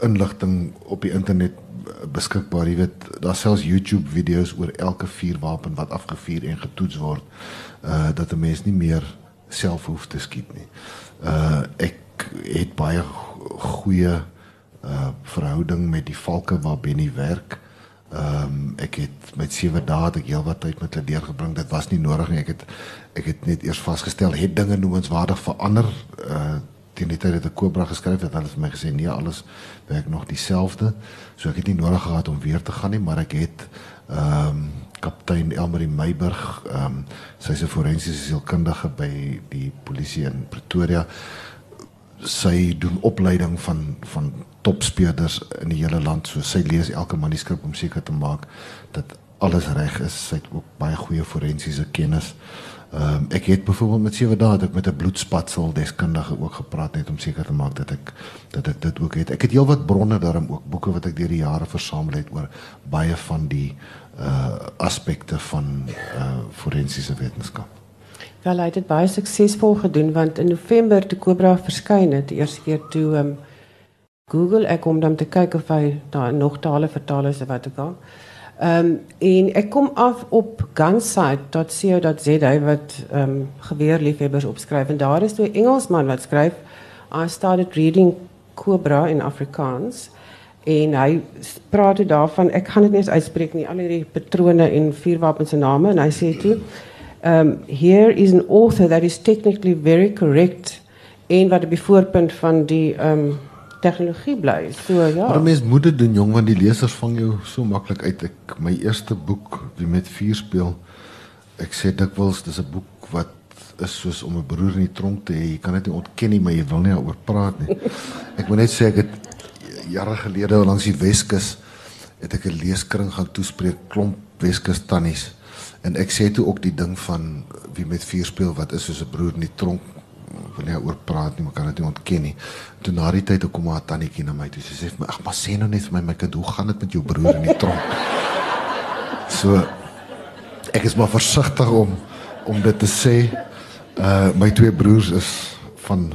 inligting op die internet eh, beskikbaar. Jy weet, daar's selfs YouTube video's oor elke vuurwapen wat afgevuur en getoets word, uh dat 'n mens nie meer self hoef te skiet nie. Uh ek het baie goeie uh verhouding met die valke waar Benny werk. Ehm um, ek het met sewe dae ek heelwat tyd met hulle deurgebring. Dit was nie nodig nie. Ek het ek het net eers vasgestel het dinge noemenswaardig verander uh teen die tyd dat ek Cobra geskryf het. Hulle het vir my gesê nee, alles werk nog dieselfde. So ek het nie nodig gehad om weer te gaan nie, maar ek het ehm um, kaptein Elmarie Meiburg, ehm um, sy's 'n forensiese sielkundige by die polisie in Pretoria. Sy doen opleiding van van topspeurders in die hele land. So sy lees elke manuskrip om seker te maak dat alles reg is. Sy het ook baie goeie forensiese kennis. Ehm um, ek het byvoorbeeld met sewe dae ek met 'n bloedspatsel deskundige ook gepraat net om seker te maak dat ek dat ek dit ook het. Ek het heelwat bronne daarom ook boeke wat ek deur die jare versamel het oor baie van die uh aspekte van uh forensiese wetenskap. Wel, hy het dit baie suksesvol gedoen want in November toe Cobra verskyn het, die eerste keer toe um, Google ek om dan te kyk of hy daar nog tale vertaal is of wat ook al. Ehm um, en ek kom af op gunsite.co.za wat ehm um, geweerliefhebbers opskryf. En daar is 'n Engelsman wat skryf I started reading Cobra in Afrikaans. En hy praat daarvan ek gaan dit nie eens uitspreek nie al hierdie patrone en vuurwapens se name. En hy sê toe um here is an author that is technically very correct en wat die voorpunt van die um tegnologie bly. So ja. Maar mens moet dit doen jong want die lesers vang jou so maklik uit. Ek my eerste boek wie met vuur speel. Ek sê dikwels dis 'n boek wat is soos om 'n broer in die tronk te hê. Jy kan dit nie ontken nie, maar jy wil nie daaroor praat nie. Ek moet net sê ek het jare gelede langs die Weskus het ek 'n leeskring gaan toespreek klomp Weskus tannies. En ek sê toe ook die ding van wie met vuur speel wat is soos 'n broer in die tronk wil nie oor praat nie, maar kan dit nie ontken nie. Toe na die tyd kom haar tannetjie na my toe. Sy sê vir my: "Ag, maar sê nou net vir my my kind, hoe gaan dit met jou broer in die tronk?" So ek is maar versigtig om om dit te sê. Uh my twee broers is van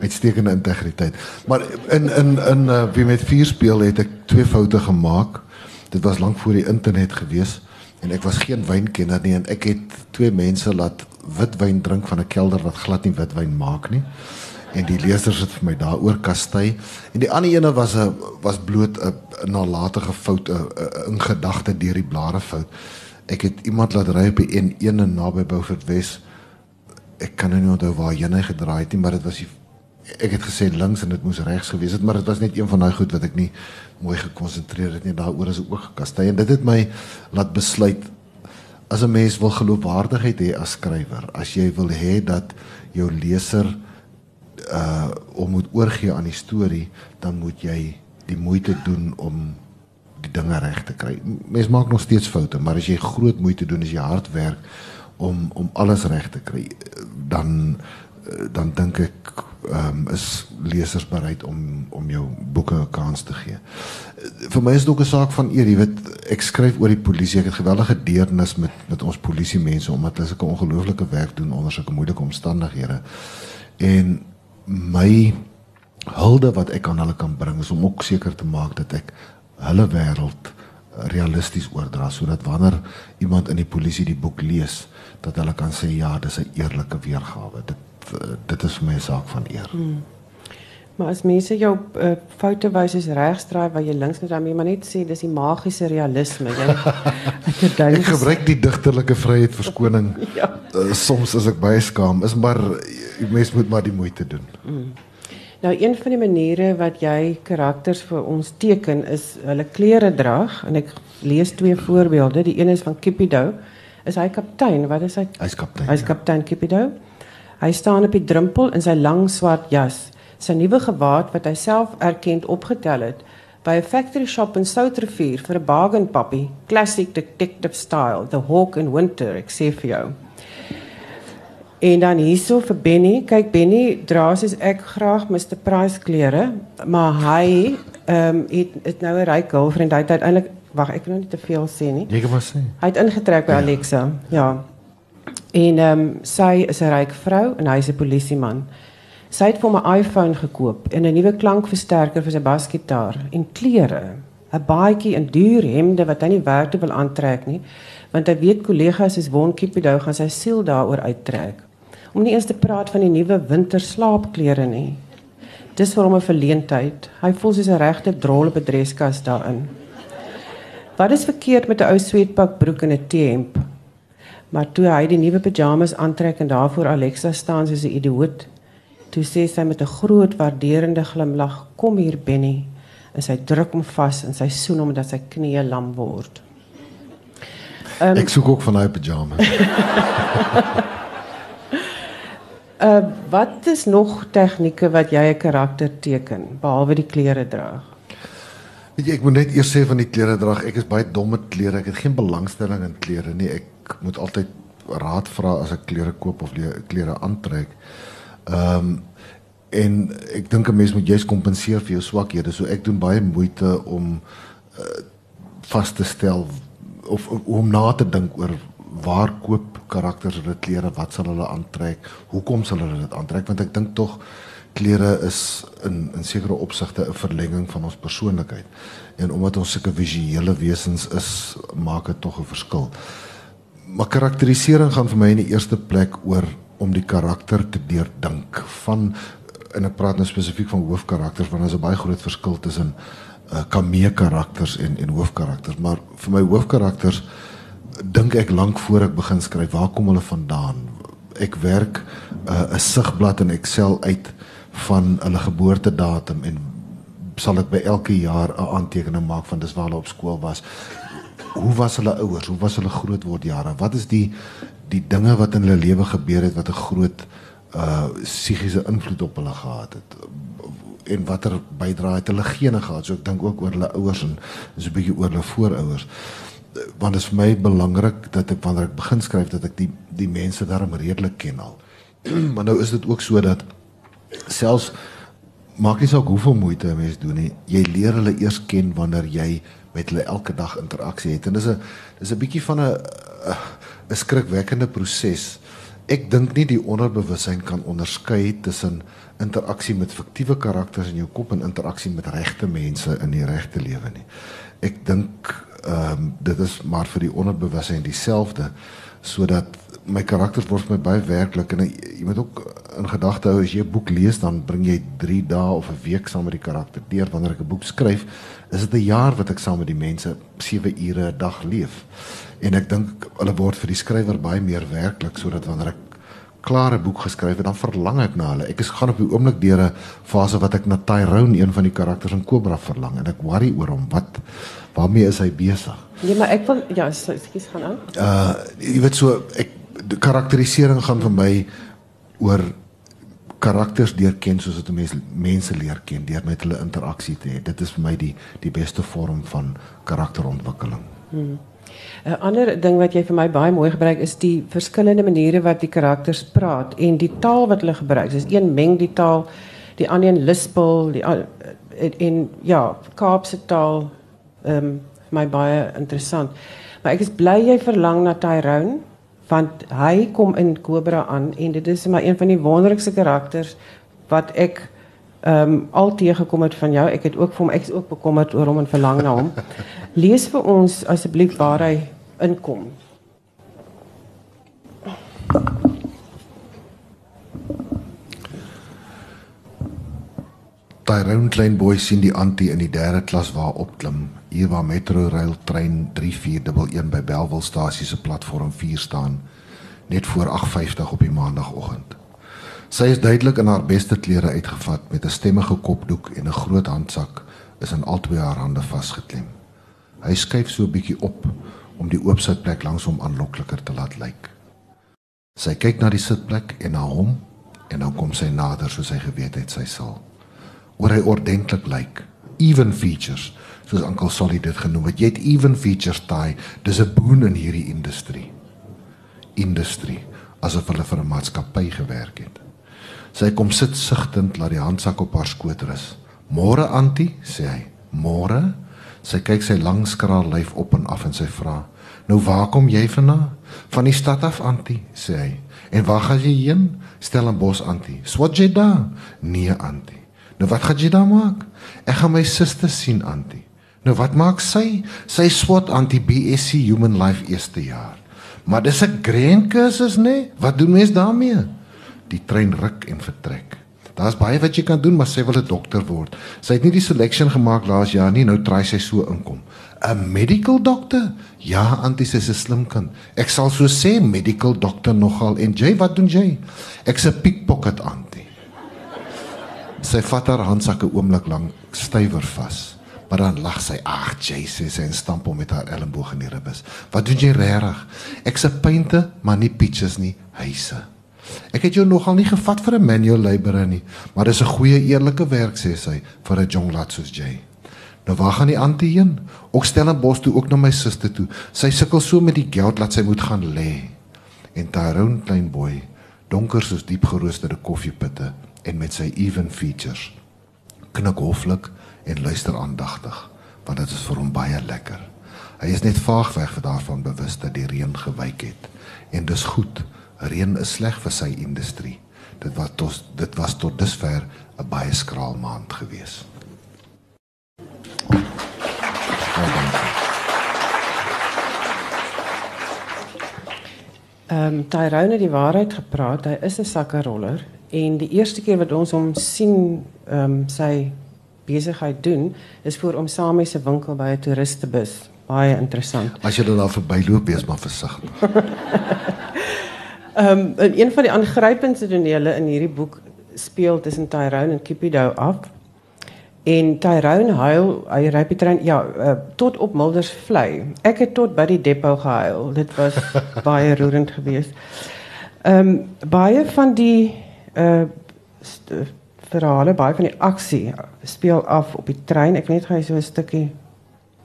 uitstekende integriteit. Maar in in in uh, wie met vier speel het ek twee foute gemaak. Dit was lank voor die internet gewees en ek was geen wynkenner nie en ek het twee mense laat witwyn drink van 'n kelder wat glad nie witwyn maak nie. En die lesers het vir my daaroor kastei. En die ander ene was 'n was bloot 'n nalatige fout, 'n in gedagte deur die blare fout. Ek het iemand laat ry op die N1 en naby Beaufort Wes. Ek kan nou nie onthou waar hy gedraai het nie, maar dit was die ek het gesê links en dit moes regs gewees het, maar dit was net een van daai goed wat ek nie mooi gekonsentreer het nie. Daaroor is ek ook gekastei en dit het my laat besluit as 'n mens wil geloofwaardigheid hê as skrywer, as jy wil hê dat jou leser uh om moet oorgee aan die storie, dan moet jy die moeite doen om die dinge reg te kry. Mens maak nog steeds foute, maar as jy groot moeite doen, as jy hard werk om om alles reg te kry, dan dan dink ek ehm um, is lesers bereid om om jou boeke 'n kans te gee. Vir my is dit ook 'n saak van eer, jy weet, ek skryf oor die polisie. Ek het geweldige deernis met met ons polisie mense omdat hulle sulke ongelooflike werk doen onder sulke moeilike omstandighede. En my hulde wat ek aan hulle kan bring is om ook seker te maak dat ek hulle wêreld realisties oordra sodat wanneer iemand in die polisie die boek lees dat hulle kan sê ja, dis 'n eerlike weergawe. Dit Eh, dit is vir my 'n saak van eer. Hmm. Maar as mense jou uh, foute wys is regsdraai waar jy links moet jy maar net sê dis die magiese realisme. Jy ek, ek gebruik die digterlike vryheid verskoning. ja. Uh, soms as ek baie skaam is maar mense moet maar die moeite doen. Hmm. Nou een van die maniere wat jy karakters vir ons teken is hulle klere drag en ek lees twee voorbeelde. Die een is van Kipido. Is hy kaptein? Wat is hy? Hy's kaptein. Hy's kaptein ja. Hy staan op die drempel in sy lang swart jas, sy nuwe gewaad wat hy self erkend opgetel het by 'n factory shop in Soutrivier vir 'n bargain puppy, classic detective style, the hawk in winter, ek sê vir jou. En dan hierso vir Benny, kyk Benny dra soos ek graag Mr Price klere, maar hy ehm um, het, het nou 'n ryk girlfriend, hy het uiteindelik wag, ek wil nou nie te veel sê nie. Jy kan maar sê. Hy het ingetrek by ja. Alexa. Ja. En ehm um, sy is 'n ryk vrou en hy is 'n polisieman. Sy het vir my 'n iPhone gekoop en 'n nuwe klankversterker vir sy basgitaar en klere. 'n Baadjie en duur hemde wat hy nie werk toe wil aantrek nie, want hy weet kollegas is wonkiepiedou gaan sy siel daaroor uittrek. Om nie eens te praat van die nuwe winterslaapklere nie. Dis vir hom 'n verleentheid. Hy voel soos 'n regte drol op 'n dreskas daarin. Wat is verkeerd met 'n ou sweetpak broek en 'n T-hemp? Maar toe hy die nuwe pyjamas aantrek en daarvoor Alexa staan soos 'n idioot, toe sê sy met 'n groot waarderende glimlag: "Kom hier, Benny." En sy druk hom vas en sy soen hom dat sy knieë lam word. Um, Ek soek ook van daai pyjamas. uh wat is nog tegnieke wat jy 'n karakter teken behalwe die klere dra? Weet jy, ek moet net eers sê van die klere drag, ek is baie dom met klere. Ek het geen belangstelling in klere nie. Ek moet altyd raad vra as ek klere koop of klere aantrek. Ehm um, en ek dink 'n mens moet juist kompenseer vir jou swakhede. So ek doen baie moeite om uh, vas te stel of, of om na te dink oor waar koop karakters hulle klere, wat sal hulle aantrek, hoekom sal hulle dit aantrek want ek dink tog klere is in in sekere opsigte 'n verlenging van ons persoonlikheid. En omdat ons sulke visuele wesens is, maak dit tog 'n verskil. Maar karakterisering gaan vir my in die eerste plek oor om die karakter te deurdink van en ek praat nou spesifiek van hoofkarakters want daar is 'n baie groot verskil tussen uh, kamee karakters en en hoofkarakters, maar vir my hoofkarakters dink ek lank voor ek begin skryf, waar kom hulle vandaan? Ek werk uh, 'n uh, sigblad in Excel uit van hulle geboortedatum en sal ek by elke jaar 'n aantekening maak van dis waar hulle op skool was. Hoe was hulle ouers? Hoe was hulle grootword jare? Wat is die die dinge wat in hulle lewe gebeur het wat 'n groot uh psigiese invloed op hulle gehad het? En watter bydrae het hulle gene gehad? So ek dink ook oor hulle ouers en so 'n bietjie oor hulle voorouers. Want dit is vir my belangrik dat ek wanneer ek begin skryf dat ek die die mense daarom redelik ken al. maar nou is dit ook so dat selfs maak nie saak hoeveel moeite 'n mens doen nie, jy leer hulle eers ken wanneer jy met hulle elke dag interaksie het. En dis 'n dis 'n bietjie van 'n 'n skrikwekkende proses. Ek dink nie die onderbewussyn kan onderskei tussen interaksie met fiktiewe karakters in jou kop en interaksie met regte mense in die regte lewe nie. Ek dink ehm um, dit is maar vir die onderbewussyn dieselfde sodat my karakters word my baie werklik en jy moet ook in gedagte hou as jy 'n boek lees dan bring jy 3 dae of 'n week saam met die karakter deur. Wanneer ek 'n boek skryf is dit 'n jaar wat ek saam met die mense 7 ure 'n dag leef. En ek dink hulle word vir die skrywer baie meer werklik sodat wanneer ek klare boek geskryf het dan verlang ek na hulle ek is gaan op die oomblik deur 'n fase wat ek na Tyrone een van die karakters in Cobra verlang en ek worry oor hom wat waarmee is hy besig Ja maar ek wil ja ekskuus gaan aan uh jy weet so ek die karakterisering gaan vir my oor karakters leer ken soos wat mense mense leer ken deur met hulle interaksie te hê. Dit is vir my die die beste vorm van karakterontwikkeling. Hmm. 'n Ander ding wat jy vir my baie mooi gebruik is die verskillende maniere wat die karakters praat en die taal wat hulle gebruik. Dis een meng die taal, die ander een lispel, die en, ja, Kaapse taal ehm um, my baie interessant. Maar ek is bly jy verlang na Tyrone want hy kom in Cobra aan en dit is maar een van die wonderlikste karakters wat ehm um, al teëgekom het van jou. Ek het ook vir hom ek ook bekommerd oor hom en verlang na hom. Lees vir ons asseblief waar hy inkom. Tyrone klein boy sien die antie in die derde klas waar opklim hier waar Metrorail trein 3411 by Belwelstasie se platform 4 staan net voor 8:50 op die maandagooggend. Sy is duidelik in haar beste klere uitgevat met 'n stemmige kopdoek en 'n groot handsak is in albei haar hande vasgeklem. Hy skuif so 'n bietjie op om die oop sitplek langs hom aanlokliker te laat lyk. Sy kyk na die sitplek en na hom en dan kom sy nader soos hy geweet het sy sal. Oor hy ordentlik lyk, even features soos Uncle Solly dit genoem het. Jy het even features daai. Dis 'n boon in hierdie industrie. Industrie asof hulle vir 'n maatskappy gewerk het. Sy kom sit sigtend laat die handsak op haar skoot rus. "Môre, antie," sê hy. "Môre?" Sy kyk sy lang skraal lyf op en af en sy vra: "Nou waar kom jy vandaan?" "Van die stad af, antie," sê hy. "En waar gaan jy heen?" "Stellenbosch, antie." "Swat jy daar?" "Nee, antie." "Nou wat gaan jy daar maak?" "Ek gaan my suster sien, antie." Nou wat maak sy? Sy swat anti BSc Human Life eerste jaar. Maar dis 'n grand kursus nê? Nee? Wat doen mens daarmee? Die trein ruk en vertrek. Daar's baie wat jy kan doen, maar sy wil 'n dokter word. Sy het nie die selection gemaak laas jaar nie, nou try sy so inkom. 'n Medical doctor? Ja, antie sy is 'n slim kind. Ek sal so sê medical doctor nogal. En jy, wat doen jy? Ek's 'n pickpocket antie. Sy vat haar handsakke oomlik lank stywer vas. Maar dan lag sy, "Ag, Jesus," en stamp hom met haar elmboog in die ribbes. "Wat doen jy regtig? Ek se painte, maar nie peaches nie, huise." Ek het jou nogal nie gevat vir 'n manual laborer nie, maar dis 'n goeie eerlike werk sê sy vir 'n jong lad soos jy. Nou waar gaan die antie heen? Ook Stellenbosch toe ook na my suster toe. Sy sukkel so met die geld dat sy moet gaan lê. En Tyrone klein boy, donker soos diep geroosterde koffiepitte en met sy even features. Knik hoflik en luister aandagtig, want dit is vir hom baie lekker. Hy is net vaag weg vir daarvan bewus dat die reën gewyk het. En dis goed. Reën is sleg vir sy industrie. Dit was tot dit was tot dusver 'n baie skraal maand gewees. Ehm um, Tyrone het die waarheid gepraat. Hy is 'n sakkeroller en die eerste keer wat ons hom sien ehm um, sy besigheid doen is voor om saam met sy winkel by 'n toeristebus. Baie interessant. As jy daar verbyloop, wees maar versigtig. Ehm een van die aangrypendste tonele in hierdie boek speel tussen Tyrone en Cupido af. En Tyrone huil, hy ry die trein ja, uh, tot op Milders vlei. Ek het tot by die depo gehuil. Dit was baie roerend geweest. Ehm um, baie van die uh verhale, baie van die aksie speel af op die trein. Ek net gou so 'n stukkie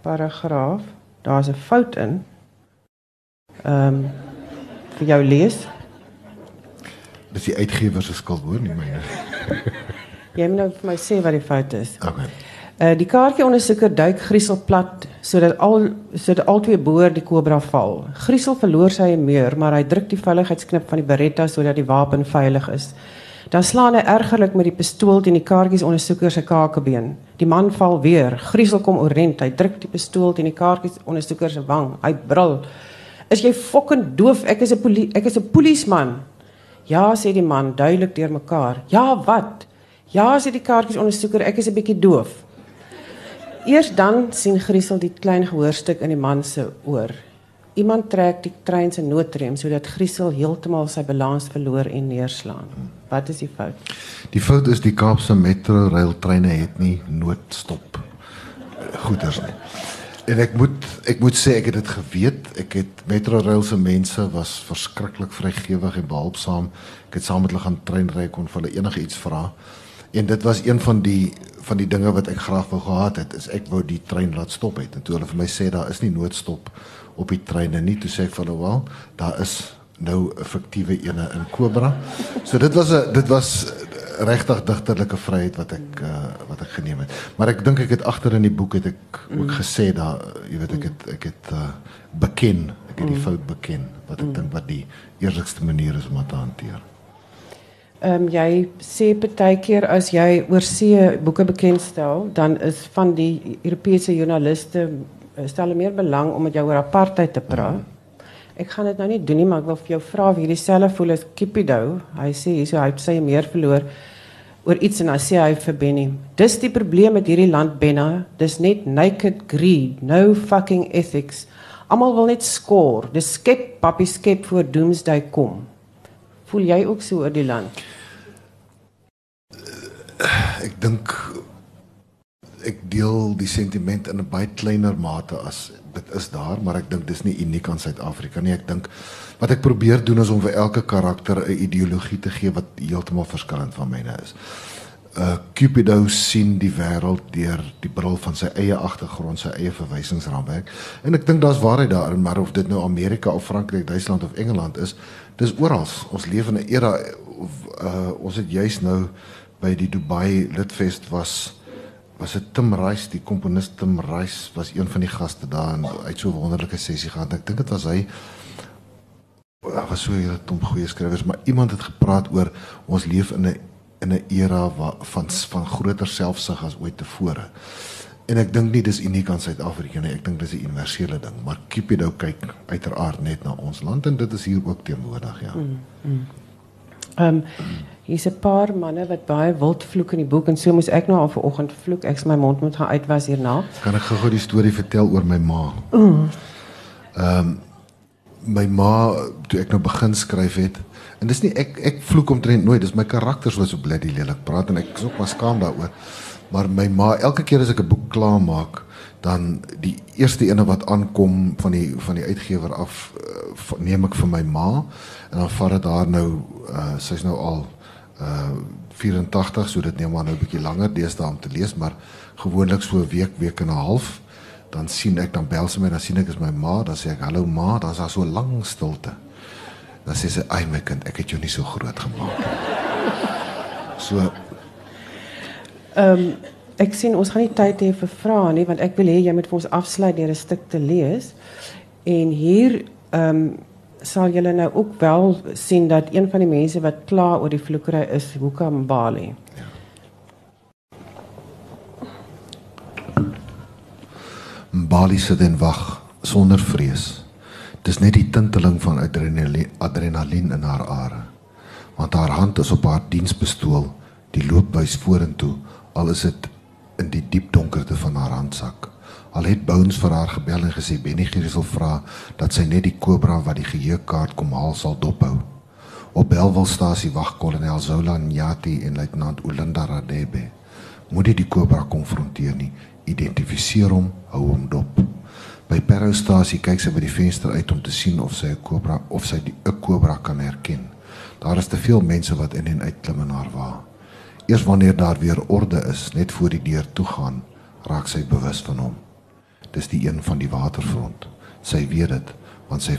paragraaf. Daar's 'n fout in. Ehm um, vir jou lees. Dis die uitgewer se skuld hoor nie myne. Jy moet nou vir my sê wat die fout is. Okay. Uh die kaartjie ondersoeker duik Griesel plat sodat al sodat albei boor die kobra val. Griesel verloor sy humeur, maar hy druk die veiligheidsknip van die Beretta sodat die wapen veilig is. Dan slaan hy ergerlik met die pistool teen die kaartjies ondersoeker se kakebeen. Die man val weer. Griesel kom oorent. Hy druk die pistool teen die kaartjies ondersoeker se wang. Hy brul: "Is jy fucking doof? Ek is 'n ek is 'n polisieman." Ja, sê die man duidelik deurmekaar. "Ja, wat?" Ja, sê die kaartjies ondersoeker, ek is 'n bietjie doof. Eers dan sien Griesel die klein gehoorstuk in die man se oor. Iemand trek die trein se noodrem sodat Griesel heeltemal sy balans verloor en neerslaan. Wat is die fout? Die fout is die Kaapse Metro rail treine het nie noodstop goeders nie. En ek moet ek moet sê ek het dit geweet. Ek het Metro rail se mense was verskriklik vrygewig en behulpsaam. Ek het saam met hulle gaan treinry kon vir hulle enige iets vra. En dit was een van die van die dinge wat ek graag wou gehad het, is ek wou die trein laat stop het. En toe hulle vir my sê daar is nie noodstop op die treine nie, toe sê ek vir hulle wel, daar is nou 'n fiktiewe ene in Cobra. So dit was 'n dit was regtig digterlike vryheid wat ek uh, wat ek geneem het. Maar ek dink ek het agter in die boek het ek ook gesê daar jy weet ek het ek het uh, beken, ek het die fout beken wat ek dink wat die eerlikste manier is om dit te hanteer. Ehm um, jy sê partykeer as jy oorsee boeke bekendstel, dan is van die Europese joernaliste eh, stel meer belang om met jou oor apartheid te praat. Ek gaan dit nou nie doen nie, maar ek wil vir jou vra of hierdie selfe voel as Kipido. Hy sê hierso hy het sy meer verloor oor iets en dan sê hy vir Benny, dis die probleem met hierdie land Benna, dis net naked greed, no fucking ethics. Almal wil net skoor. Dis skep, papi skep voor doomsday kom. Voel jy ook so oor die land? Ek dink ek deel die sentiment in 'n baie kleiner mate as dit is daar, maar ek dink dis nie uniek aan Suid-Afrika nie. Ek dink wat ek probeer doen is om vir elke karakter 'n ideologie te gee wat heeltemal verskillend van myne is. Uh Cupido sien die wêreld deur die bril van sy eie agtergrond, sy eie verwysingsraamwerk. En ek dink daar's waarheid daarin, maar of dit nou Amerika of Frankryk, Duitsland of Engeland is, dis oral. Ons leef in 'n era of uh ons het juis nou by die Dubai Litfest was was dit Tim Rice, die komponis Tim Rice was een van die gaste daar en hy het so 'n wonderlike sessie gehad. Ek dink dit was hy daar was so hele klomp goeie skrywers, maar iemand het gepraat oor ons leef in 'n in 'n era waar van van groter selfsug as ooit tevore. En ek dink nie dis uniek aan Suid-Afrika nie. Ek dink dis 'n universele ding, maar Cupido kyk uiteraard net na ons land en dit is hier ook teenwoordig, ja. Ehm um, hier's 'n paar manne wat baie wild vloek in die boek en so moes ek nou al vanoggend vloek. Ek my mond moet gaan uitwas hierna. Kan ek gou-gou die storie vertel oor my ma? Ehm um, my ma toe ek nou begin skryf het en dis nie ek ek vloek omtrent nooit, dis my karakters wat so bloody lelik praat en ek is ook maar skaam daaroor. Maar my ma elke keer as ek 'n boek klaar maak, dan die eerste ene wat aankom van die van die uitgewer af uh, neem ek vir my ma. En dan vat dit haar nou uh, sy's nou al uh 84, so dit neem maar nou 'n bietjie langer deesdae om te lees, maar gewoonlik so 'n week, week en 'n half dan sien ek dan bel sy my dan sien ek is my ma dan sê ek hallo ma dan is daar so lank stilte. Dan sê sy ai my kind ek het jou nie so groot gemaak so ehm um, ek sien ons gaan nie tyd hê vir vrae nie want ek wil hê jy moet vir ons afsluit deur 'n stuk te lees en hier ehm um, sal julle nou ook wel sien dat een van die mense wat kla oor die vloekery is Hoeka Mbali. Ja. Mbali sit en wag sonder vrees. Dis net die tinteling van adrenalien, adrenalien in haar are. Want haar hand is op haar dienspistool, die loopbuis vorentoe, al is dit in die diep donkerte van haar handsak. Al het Bones vir haar gebel en gesê Benny Giers wil vra dat sy net die Cobra wat die geheuekaart kom haal sal dophou. Op Belwelstasie wag kolonel Zola Nyati en luitenant Olinda Radebe. Moet dit die Cobra konfronteer nie, identifiseer hom, hou hom dop. By Parostasie kyk sy by die venster uit om te sien of sy 'n Cobra of sy die 'n Cobra kan herken. Daar is te veel mense wat in en uit klim in haar wa. Eers wanneer daar weer orde is, net voor die deur toe gaan, raak sy bewus van hom. Dis die een van die waterfront. Sy weet dit want sy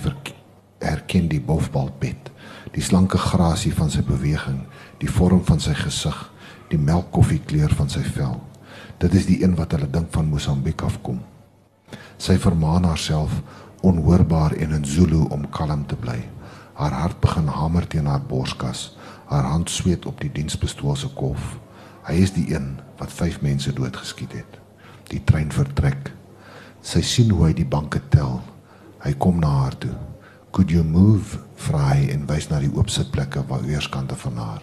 herken die bofbalpet, die slanke grasie van sy beweging, die vorm van sy gesig, die melkkoffiekleur van sy vel. Dit is die een wat hulle dink van Mosambiek afkom. Sy vermaan haarself onhoorbaar en in Zulu om kalm te bly. Haar hart begin hamer teen haar borskas. Haar hand sweet op die dienspistool se kof. Hy is die een wat 5 mense doodgeskiet het. Die trein vertrek. Sy sien hoe hy die banke tel. Hy kom na haar toe. "Could you move?" vra hy en wys na die oop sitplekke waar weerskante van haar.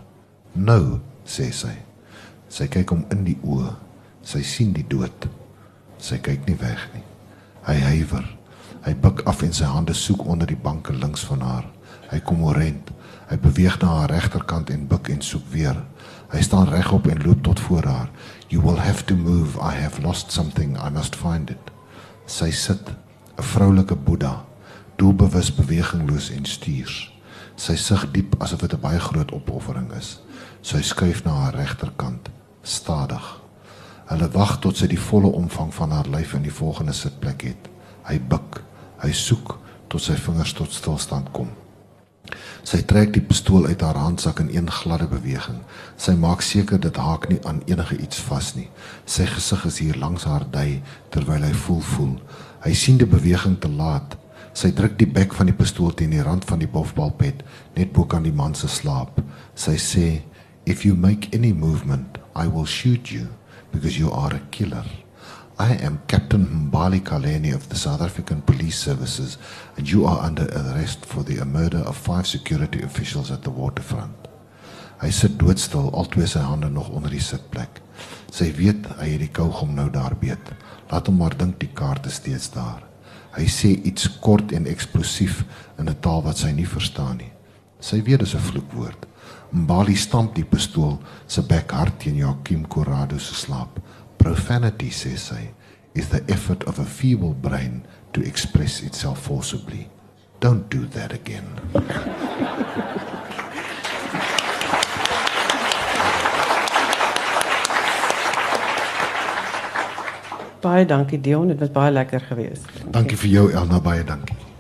"Nou," sê sy. Sy kyk hom in die oë. Sy sien die dood. Sy kyk nie weg nie. Hy huiwer. Hy buig af en sy hande soek onder die banke links van haar. Hy kom orent. Hy beweeg na haar regterkant en buig en soek weer. Hy staan regop en loop tot voor haar. "You will have to move. I have lost something. I must find it." Sy sit, 'n vroulike Boeddha, doelbewus bewegingloos en stuurs. Sy sug diep asof dit 'n baie groot opoffering is. Sy skuif na haar regterkant, stadig. Hulle wag tot sy die volle omvang van haar lyf in die volgende sitplek het. Hy buig, hy soek tot sy vingers tot stilstand kom. Sy trek die pistool uit haar handsak in een gladde beweging. Sy maak seker dit haak nie aan enige iets vas nie. Sy gesig is hier langs haar dui terwyl hy voel voel. Hy sien die beweging te laat. Sy druk die bek van die pistool teen die rand van die bofbalpet net bo kan die man se slaap. Sy sê, "If you make any movement, I will shoot you because you are a killer." I am Captain Mbali Kaleni of the South African Police Services, and you are under arrest for the murder of five security officials at the waterfront. Hy sit doodstil, albei sy hande nog onder die sitplek. Sy weet hy het die kougom nou daar beet. Laat hom maar dink die kaart is steeds daar. Hy sê iets kort en eksplosief in 'n taal wat sy nie verstaan nie. Sy weet dis 'n vloekwoord. Mbali stamp die pistool se bek hard teen Joachim Corrado se slaap. Profanity, says sy, is the effort of a feeble brain to express itself forcibly. Don't do that again. baie dankie Dion, dit was baie lekker geweest. Dankie vir jou Elna, baie dankie.